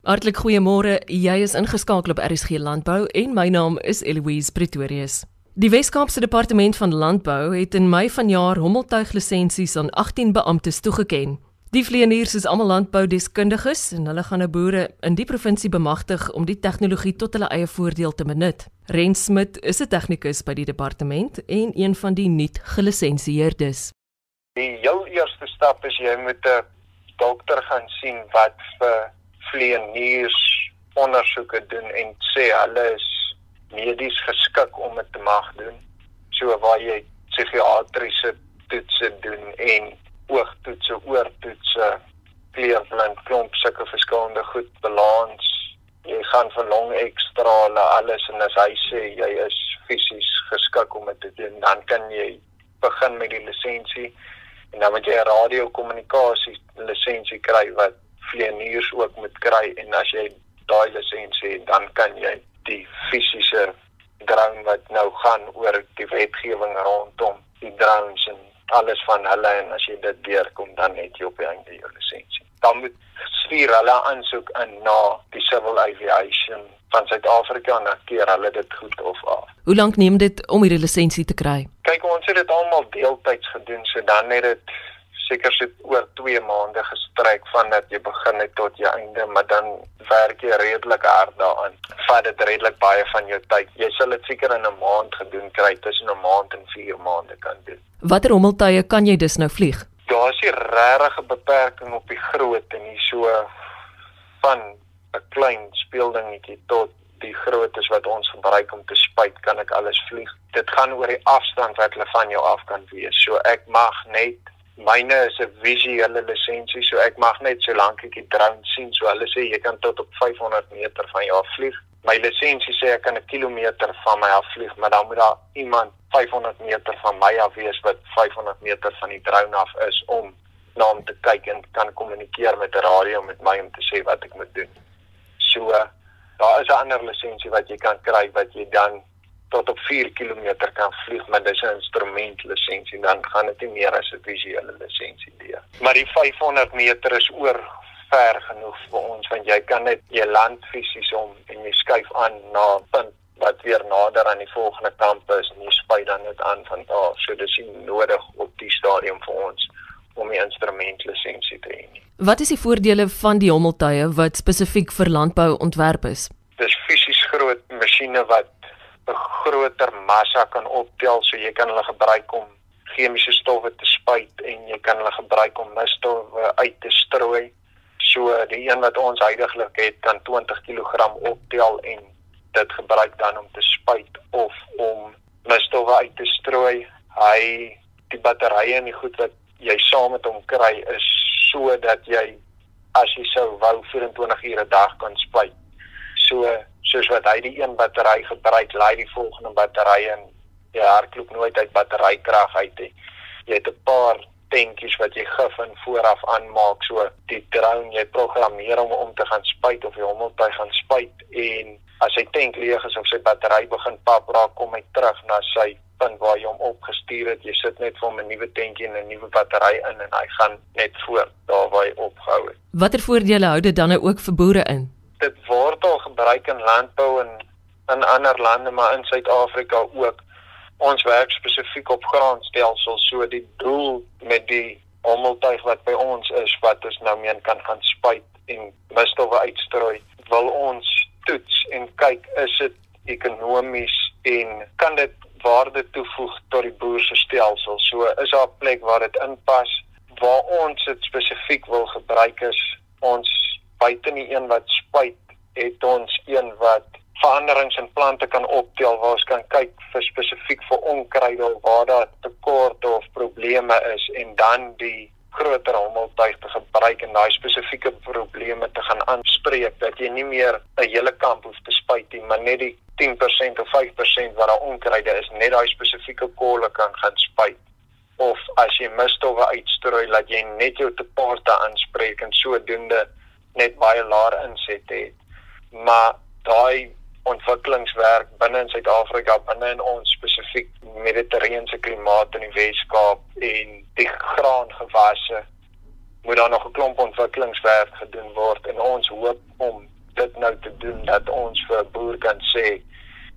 Hartlik goeiemôre. Jy is ingeskakel op RSG Landbou en my naam is Eloise Pretorius. Die Wes-Kaapse Departement van Landbou het in Mei vanjaar hommeltuiglisensies aan 18 beamptes toegeken. Die vleieniers is almal landboudeskundiges en hulle gaan 'n boere in die provinsie bemagtig om die tegnologie tot hulle eie voordeel te benut. Ren Smit is 'n tegnikus by die departement en een van die nuut gelisensieerdes. Die jou eerste stap is jy moet 'n dokter gaan sien wat vir vleieniers ondersoeke doen en sê hulle is medies geskik om dit te mag doen. So waar jy psigiatriese toetse doen en oogtoetse, oortoetse, kleurblind klomp sulke verskillende goed balans. Jy gaan vir long ekstrale alles en as hy sê jy is fisies geskik om dit te doen, dan kan jy begin met die lisensie en dan moet jy 'n radiokommunikasie lisensie kry wat vleieniers ook moet kry en as jy daai lisensie het, dan kan jy die fisiese drone wat nou gaan oor die wetgewing rondom die drones en alles van hulle en as jy dit deurkom dan het jy op die einde jou lisensie. Dan moet stuur hulle aansoek in na die Civil Aviation van Suid-Afrika en dan keer hulle dit goed of af. Hoe lank neem dit om hierdie lisensie te kry? Kyk, ons het dit almal deeltyds gedoen, so dan het dit seker so oor 2 maande gestrek vandat jy begin het tot jy einde, maar dan werk jy redelik hard daaraan. Vat dit redelik baie van jou tyd. Jy sal dit seker in 'n maand gedoen kry, tussen 'n maand en 4 maande kan doen. Watter hommeltuie kan jy dus nou vlieg? Daar is 'n regte beperking op die grootte en hier so van 'n klein speeldingetjie tot die groottes wat ons gebruik om te spuit, kan ek alles vlieg. Dit gaan oor die afstand wat hulle van jou af kan wees. So ek mag net myne is 'n visuele lisensie, so ek mag net so lank ek die drone sien. So hulle sê jy kan tot op 500 meter van jou af vlieg. My lisensie sê ek kan 'n kilometer van my af vlieg, maar dan moet daar iemand 500 meter van my af wees wat 500 meter van die drone af is om na hom te kyk en kan kommunikeer met 'n radio met my om te sê wat ek moet doen. So daar is 'n ander lisensie wat jy kan kry wat jy dan tot op 4 km kan vlieg, maar dis 'n instrument lisensie, dan gaan dit nie meer as 'n visuele lisensie wees. Maar die 500 meter is oor ver genoeg vir ons want jy kan net jy land fisies om en jy skuif aan na 'n punt wat weer nader aan die volgende kamp is en jy spuit dan net aan van daar. So dis nie nodig op die stadium vir ons om 'n instrumentlisensie te hê nie. Wat is die voordele van die hommeltuie wat spesifiek vir landbou ontwerp is? Dis fisies groot masjiene wat groter massa kan optel so jy kan hulle gebruik om chemiese stowwe te spuit en jy kan hulle gebruik om misstowwe uit te strooi. So die een wat ons heidaglik het kan 20 kg optel en dit gebruik dan om te spuit of om misstowwe uit te strooi. Hy die batterye en die goed wat jy saam met hom kry is sodat jy as jy sou wou 24 ure 'n dag kan spuit. So soos wat hy die een battery gebruik, laai die volgende battery en jy hardloop nooit uit batterykrag uit nie. Jy het 'n paar tankies wat jy gif in vooraf aanmaak so die drone jy programmeer hom om te gaan spuit of jy hom op hy gaan spuit en as hy tank leeg is of sy battery begin pap raak kom hy terug na sy punt waar jy hom opgestuur het jy sit net vir hom 'n nuwe tankie en 'n nuwe battery in en hy gaan net voort daar waar hy opgehou het Watter voordele hou dit dan nou ook vir boere in? dit word al gebruik in landbou en in ander lande maar in Suid-Afrika ook. Ons werk spesifiek op graanstelsels so die doel met die hommeltuig wat by ons is wat ons nou meen kan gaan spuit en misstowwe uitstrooi. Wil ons toets en kyk is dit ekonomies en kan dit waarde toevoeg tot die boer se stelsel. So is daar 'n plek waar dit inpas waar ons dit spesifiek wil gebruik is ons buite die een wat spuit, het ons een wat veranderings in plante kan optel waar ons kan kyk vir spesifiek vir onkruide of waar daar tekorte of probleme is en dan die groter hommeltuig te gebruik en daai spesifieke probleme te gaan aanspreek dat jy nie meer 'n hele kamp hoef te spuit nie, maar net die 10% of 5% wat daar onkruide is, net daai spesifieke kolle kan gaan spuit of as jy misstowwe uitstrooi laat jy net jou tekorte aanspreek en sodoende net baie laer inset het. Maar daai ontwikkelingswerk binne in Suid-Afrika, binne in ons spesifiek mediterrane klimaat in die Wes-Kaap en die graangewasse moet daar nog 'n klomp ontwikkelingswerk gedoen word en ons hoop om dit nou te doen dat ons vir 'n boer kan sê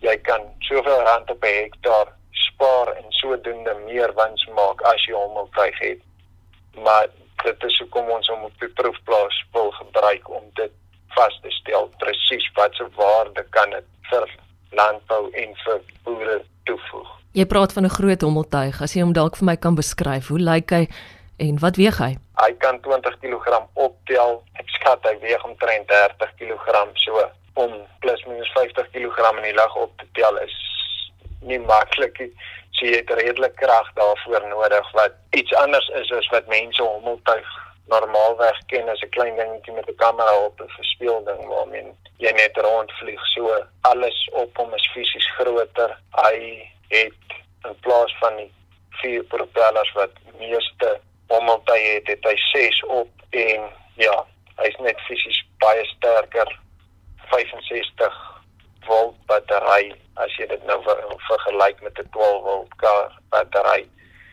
jy kan soveel rand op 'n hektaar spaar en sodoende meer wins maak as jy hom op tyd het. Maar dit is hoekom ons hom op die proefplaas wil gebruik om dit vas te stel presies wat se waarde kan dit vir landbou en vir boere toevoeg. Jy praat van 'n groot hommeltuig. As jy hom dalk vir my kan beskryf, hoe lyk hy en wat weeg hy? Hy kan 20 kg optel. Ek skat hy weeg omtrent 30 kg so om plus minus 50 kg in die lug op te tel is nie maklik nie. So jy het redelik krag daarvoor nodig wat iets anders is as wat mense hommeltuig normaalweg ken as 'n klein dingetjie met 'n kamera op 'n verspeelding waarmee jy net rondvlieg. So alles op hom is fisies groter. Hy het in plaas van die vier propellers wat meeste hommeltuie het, het hy 6 op en ja, hy's net fisies baie sterker 65 volt battery as jy dit nou vergelyk met 'n 12 volt kar battery.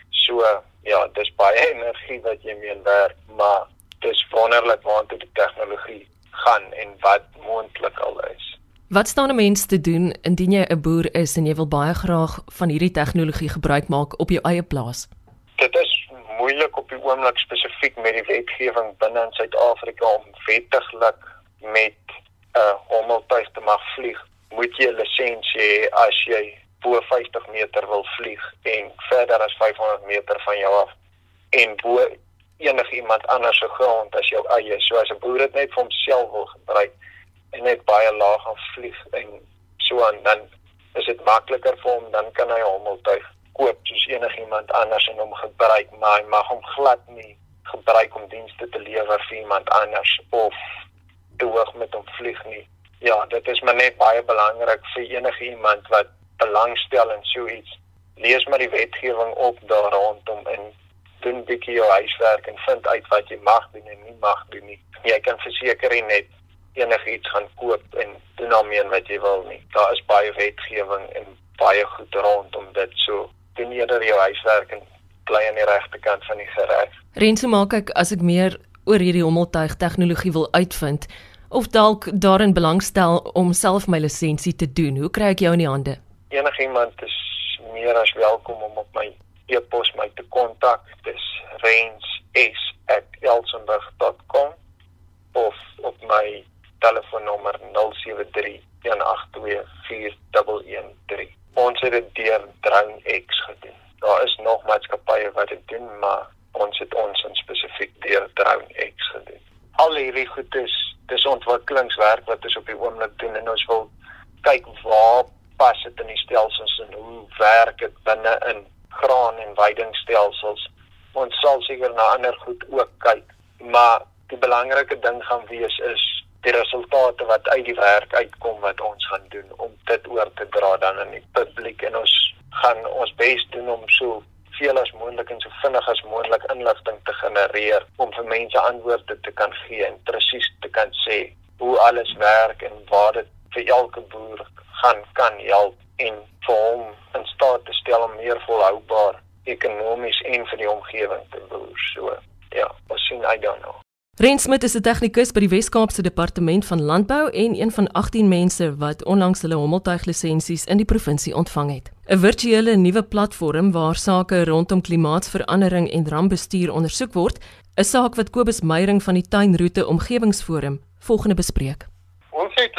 So ja, dis baie energie wat jy mee werk, maar dis wonderlik waantoe die tegnologie gaan en wat moontlik al is. Wat staan 'n mens te doen indien jy 'n boer is en jy wil baie graag van hierdie tegnologie gebruik maak op jou eie plaas? Dit is moeilik op die oomblik spesifiek met die wetgewing binne in Suid-Afrika om wettiglik met 'n uh, hommeltuig te mag vlieg, moet jy 'n lisensie hê as jy bo 50 meter wil vlieg en verder as 500 meter van jou af en bo enigiemand anders se grond as jou eie. So as 'n boer dit net vir homself wil gebruik en net baie laag gaan vlieg en so aan dan is dit makliker vir hom dan kan hy 'n hommeltuig koop soos enigiemand anders en hom gebruik, maar hy mag hom glad nie gebruik om dienste te lewer vir iemand anders of te hoog met hom vlieg nie. Ja, dit is maar net baie belangrik vir enige iemand wat belangstel in so iets. Lees maar die wetgewing op daar rondom en doen bietjie jou huiswerk en vind uit wat jy mag doen en nie mag doen nie. Jy kan verseker net enigiets gaan koop en doen daarmee wat jy wil nie. Daar is baie wetgewing en baie goed rondom dit so. Doen eerder jou huiswerk en bly aan die regte kant van die reg. Rense maak ek as ek meer oor hierdie hommeltuig tegnologie wil uitvind of dalk daarin belangstel om self my lisensie te doen. Hoe kry ek jou in die hande? Enigiemand is meer as welkom om op my e-pos my te kontak. Dis reins@elsenburg.com of op my telefoonnommer 073 1824113. Ons het dit deur Drone X gedoen. Daar is nog maatskappye wat dit doen, maar ons het ons in spesifiek deur Drone X gedoen. Al hierdie goed is dis ontwikkelingswerk wat ons op die oomblik doen en ons wil kyk waar pas dit in die stelsels en hoe werk dit binne in graan en veidingstelsels. Ons sal seker na ander goed ook kyk, maar die belangrike ding gaan wees is die resultate wat uit die werk uitkom wat ons gaan doen om dit oor te dra dan aan die publiek en ons gaan ons bes doen om so veel as moontlik en so vinnig as moontlik inligting te genereer om vir mense antwoorde te kan gee en presies te kan sê hoe alles werk en waar dit vir elke boer gaan kan help en hom in staat te stel om meer volhoubaar ekonomies en vir die omgewing te boer. So ja, ons sien uit daarna. Rensmit is 'n tegnikus by die Wes-Kaapse Departement van Landbou en een van 18 mense wat onlangs hulle hommeltuiglisensies in die provinsie ontvang het. 'n Virtuele nuwe platform waar sake rondom klimaatsverandering en rampbestuur ondersoek word, 'n saak wat Kobus Meyering van die Tuinroete Omgewingsforum volgende bespreek.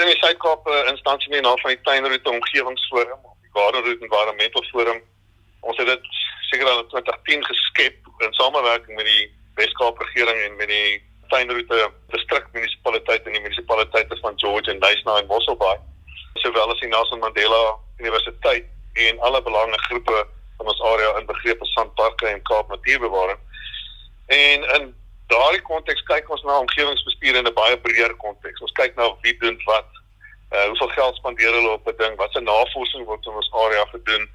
In die Suid-Kaap 'n instansie mee na van die Tuinroete Omgewingsforum, die Gardenroute Environmental Forum. Ons het dit seker al in 2010 geskep in samewerking met die Wes-Kaap regering en met die tuinroete distrik munisipaliteit en die munisipaliteite van George en Duisna en Mosselbaai sowel as die Nelson Mandela Universiteit en alle belangrike groepe van ons area inbegrepe Sandparke en Kaap Natuurbewaring. En in daardie konteks kyk ons na omgewingsbestuur in 'n baie breër konteks. Ons kyk na wie doen wat. Uh hoeveel geld spandeer hulle op 'n ding? Wat se navorsing word in ons area gedoen?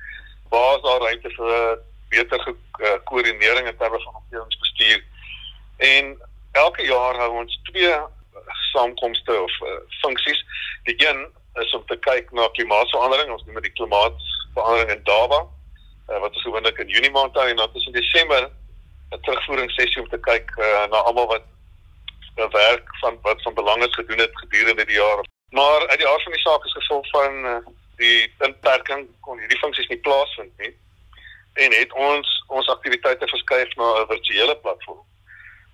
Waar is daar ruimte vir beter gekoördineering in terme van omgewingsbestuur? En elke jaar hou ons twee saamkomste of uh, funksies. Die een is om te kyk na klimaatsverandering. Ons noem dit klimaatsverandering in Daba. Uh, wat ons gewoonlik in Junie maand hou en dan tussen Desember 'n terugvoeringssessie om te kyk uh, na almal wat 'n werk van wat van belang is gedoen het gedurende die jaar uit die aard van die saak is gevolg van uh, die inperking kon hierdie funksies nie plaasvind nie en het ons ons aktiwiteite verskuif na 'n virtuele platform.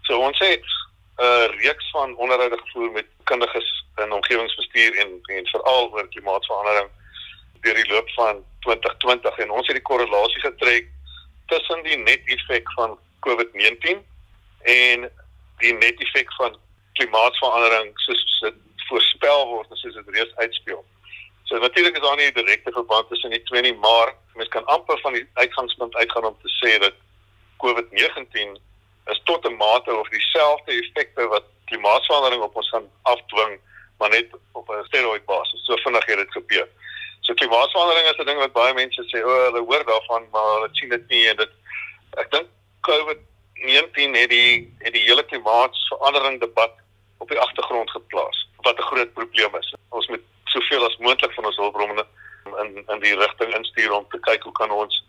So ons het 'n uh, reeks van onderhoude gevoer met kundiges in omgewingsbestuur en en veral oor klimaatsverandering deur die loop van 2020 en ons het die korrelasie getrek tussen die net effek van COVID-19 en die net effek van klimaatsverandering soos dit voorspel word soos dit reeds uitspeel. So natuurlik is daar nie 'n direkte verband tussen die twee nie, maar mens kan amper van die uitgangspunt uitgaan om te sê dat COVID-19 is tot 'n mate of dieselfde effekte wat klimaatsverandering op ons gaan afdwing, maar net op 'n steroid basis. So vinnig het dit gebeur. So klimaatsverandering is 'n ding wat baie mense sê, o, oh, hulle hoor daarvan, maar hulle sien dit nie en dit ek dink COVID-19 het die het die hele klimaatsverandering debat op die agtergrond geplaas wat 'n groot probleem is. Ons moet soveel as moontlik van ons hulpbronne in in die rigting instuur om te kyk hoe kan ons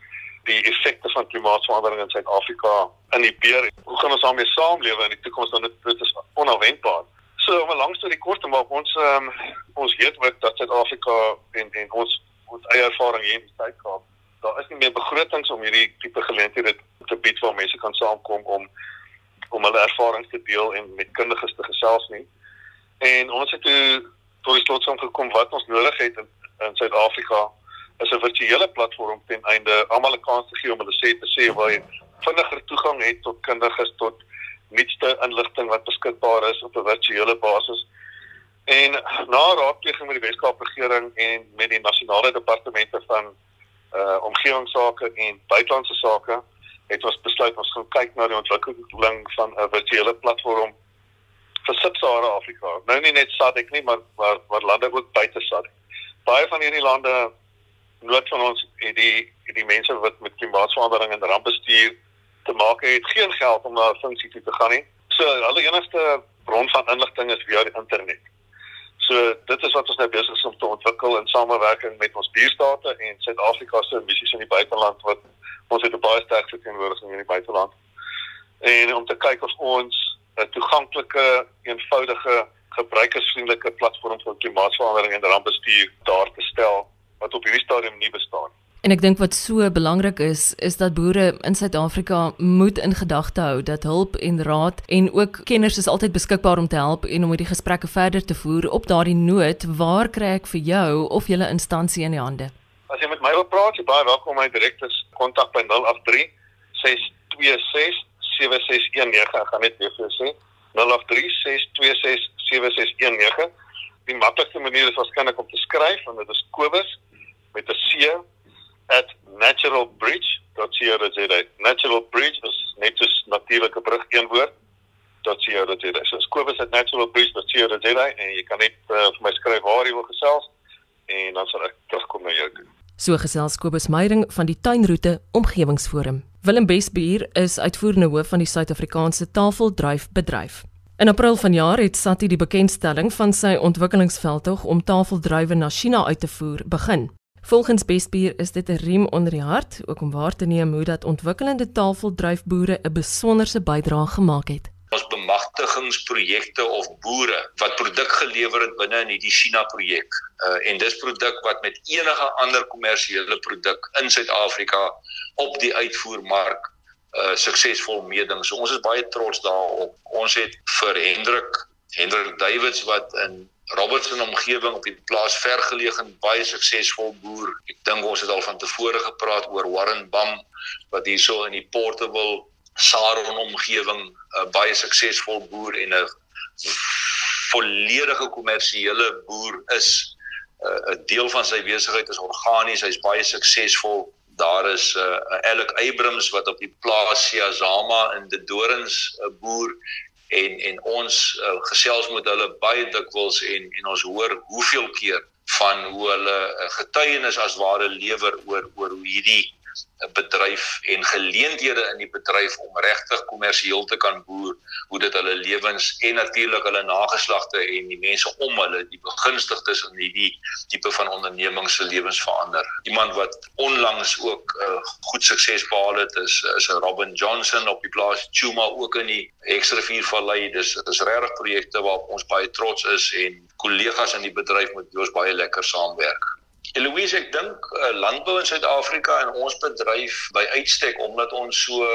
die effekte van klimaatsverandering in Suid-Afrika inhibeer. Hoe gaan ons daarmee saamlewe in die toekoms dan dit is onverwendbaar. So om 'n lang storie kort te maak, ons um, ons weet ook dat Suid-Afrika en en ons ons eie ervaring hier in die Suid-Kaap, daar is nie meer begrotings om hierdie tipe geleenthede te bied waar mense kan saamkom om om hulle ervarings te deel en met kundiges te gesels nie. En ons het toe tot die slotsom gekom wat ons nodig het in, in Suid-Afrika is 'n virtuele platform ten einde almal 'n kans te gee om hulle sê te sê waar jy vinniger toegang het tot kundiges tot nuutste inligting wat beskikbaar is op 'n virtuele basis. En na raadpleging met die Weskaap regering en met die nasionale departemente van uh omgewingsake en buitelandse sake het ons besluit ons gaan kyk na die ontwikkeling van 'n virtuele platform vir Sub-Sahara Afrika. Nou nie net SADC nie, maar maar maar lande ook buite SADC. Baie van hierdie lande nood van ons het die het die mense wat met klimaatsverandering en rampbestuur te maak het, geen geld om na 'n funksie toe te gaan nie. So hulle enigste bron van inligting is via die internet. So dit is wat ons nou besig is om te ontwikkel in samewerking met ons buurstate en Suid-Afrika se missies in die buiteland wat ons het 'n baie sterk verteenwoordiging in die buiteland. En om te kyk of ons 'n toeganklike, eenvoudige, gebruikersvriendelike platform vir klimaatsverandering en rampbestuur daar te stel wat op hierdie stadium nie bestaan. En ek dink wat so belangrik is, is dat boere in Suid-Afrika moet in gedagte hou dat hulp en raad en ook kenners is altyd beskikbaar om te help en om hierdie gesprekke verder te voer op daardie noot. Waar kry ek vir jou of julle instansie in die hande? As jy met my wil praat, jy baie welkom my direk te kontak by 083 626 7619 ek gaan net weer vir sê 0836267619 die maklikste manier is waarskynlik om te skryf want dit is Kobus met 'n C @naturalbridge.co.za naturalbridge is net so natuurlike brug een woord .co.za so Kobus @naturalbridge.co.za en jy kan net uh, vir my skryf waar jy wil gesels en dan sal ek terugkom na jou toe So gesels Kobus Meyering van die Tuinroete Omgewingsforum Willem Besbuur is uitvoerende hoof van die Suid-Afrikaanse Tafeldruifbedryf. In April vanjaar het SATI die bekendstelling van sy ontwikkelingsveldtog om tafeldruiwe na China uit te voer begin. Volgens Besbuur is dit 'n riem onder die hart, ook om waar te neem hoe dat ontwikkelende tafeldruifboere 'n besonderse bydrae gemaak het ons bemagtigingsprojekte of boere wat produk gelewer het binne in hierdie China projek. Uh en dis produk wat met enige ander kommersiële produk in Suid-Afrika op die uitvoermark uh suksesvol meeding. So ons is baie trots daarop. Ons het vir Hendrik Hendrik Davids wat in Robertson omgewing op die plaas vergeleë en baie suksesvol boer. Ek dink ons het al van tevore gepraat oor Warren Bam wat hierso in die Portable Saron omgewing 'n uh, baie suksesvol boer en 'n volledige kommersiële boer is. 'n uh, deel van sy besigheid is organies, hy's baie suksesvol. Daar is 'n uh, Alec Abrams wat op die plaas Siazama in die Dorings 'n boer en en ons uh, gesels met hulle baie dikwels en en ons hoor hoeveel keer van hoe hulle 'n getuienis as ware lewer oor oor hoe hierdie bedryf en geleenthede in die bedryf om regtig kommersieel te kan boer hoe dit hulle lewens en natuurlik hulle nageslagte en die mense om hulle die begunstigdes in hierdie tipe van ondernemings se lewens verander. Iemand wat onlangs ook uh, goed sukses behaal het is is Robin Johnson op die plaas Chuma ook in die Hexrivier Vallei. Dis dis regtig projekte waarop ons baie trots is en kollegas in die bedryf met wie ons baie lekker saamwerk. Eloise, ek dink uh, landbou in Suid-Afrika en ons bedryf by uitstek omdat ons so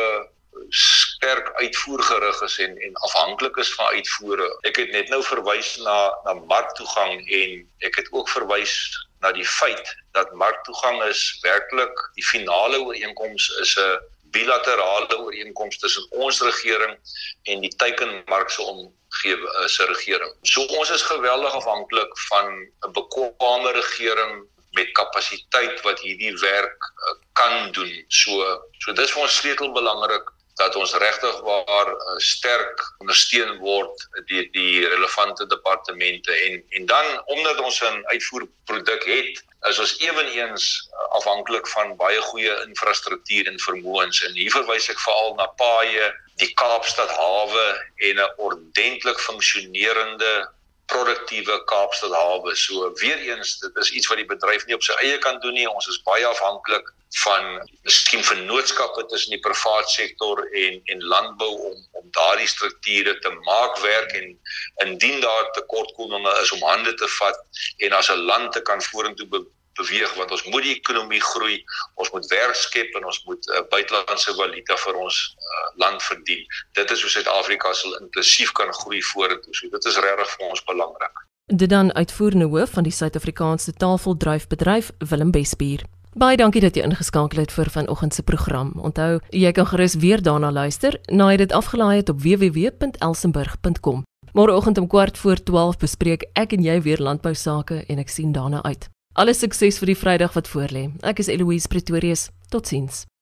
sterk uitvoergerig is en en afhanklik is van uitvoere. Ek het net nou verwys na na marktoegang en ek het ook verwys na die feit dat marktoegang is werklik die finale ooreenkoms is 'n bilaterale ooreenkoms tussen ons regering en die teikenmarkse omgewing eh, se regering. So ons is geweldig afhanklik van 'n bekwame regering met kapasiteit wat hierdie werk uh, kan doen. So so dis vir ons sleutel belangrik dat ons regtig waar uh, sterk ondersteun word die die relevante departemente en en dan omdat ons 'n uitvoerproduk het is ons ewenigs uh, afhanklik van baie goeie infrastruktuur en vermoëns en hier verwys ek veral na paaie die Kaapstad hawe en 'n ordentlik funksionerende produktiewe Kaapstad hawe. So weer eens, dit is iets wat die bedryf nie op sy eie kan doen nie. Ons is baie afhanklik van miskien vennootskappe tussen die privaat sektor en en landbou om om daardie strukture te maak werk en indien daar tekortkominge is om hande te vat en as 'n land te kan vorentoe be beweeg want ons moet die ekonomie groei, ons moet werk skep en ons moet uh, buitelandse valuta vir ons uh, land verdien. Dit is hoe Suid-Afrika sal inklusief kan groei vorentoe. So dit is regtig vir ons belangrik. Dit dan uitvoerende hoof van die Suid-Afrikaanse taalvoldryfbedryf Willem Bespier. Baie dankie dat jy ingeskakel het vir vanoggend se program. Onthou, jy kan gerus weer daarna luister nadat jy dit afgelaai het op www.elsenburg.com. Môreoggend om kwart voor 12 bespreek ek en jy weer landbou sake en ek sien daarna uit. Alle sukses vir die Vrydag wat voorlê. Ek is Eloise Pretorius. Totsiens.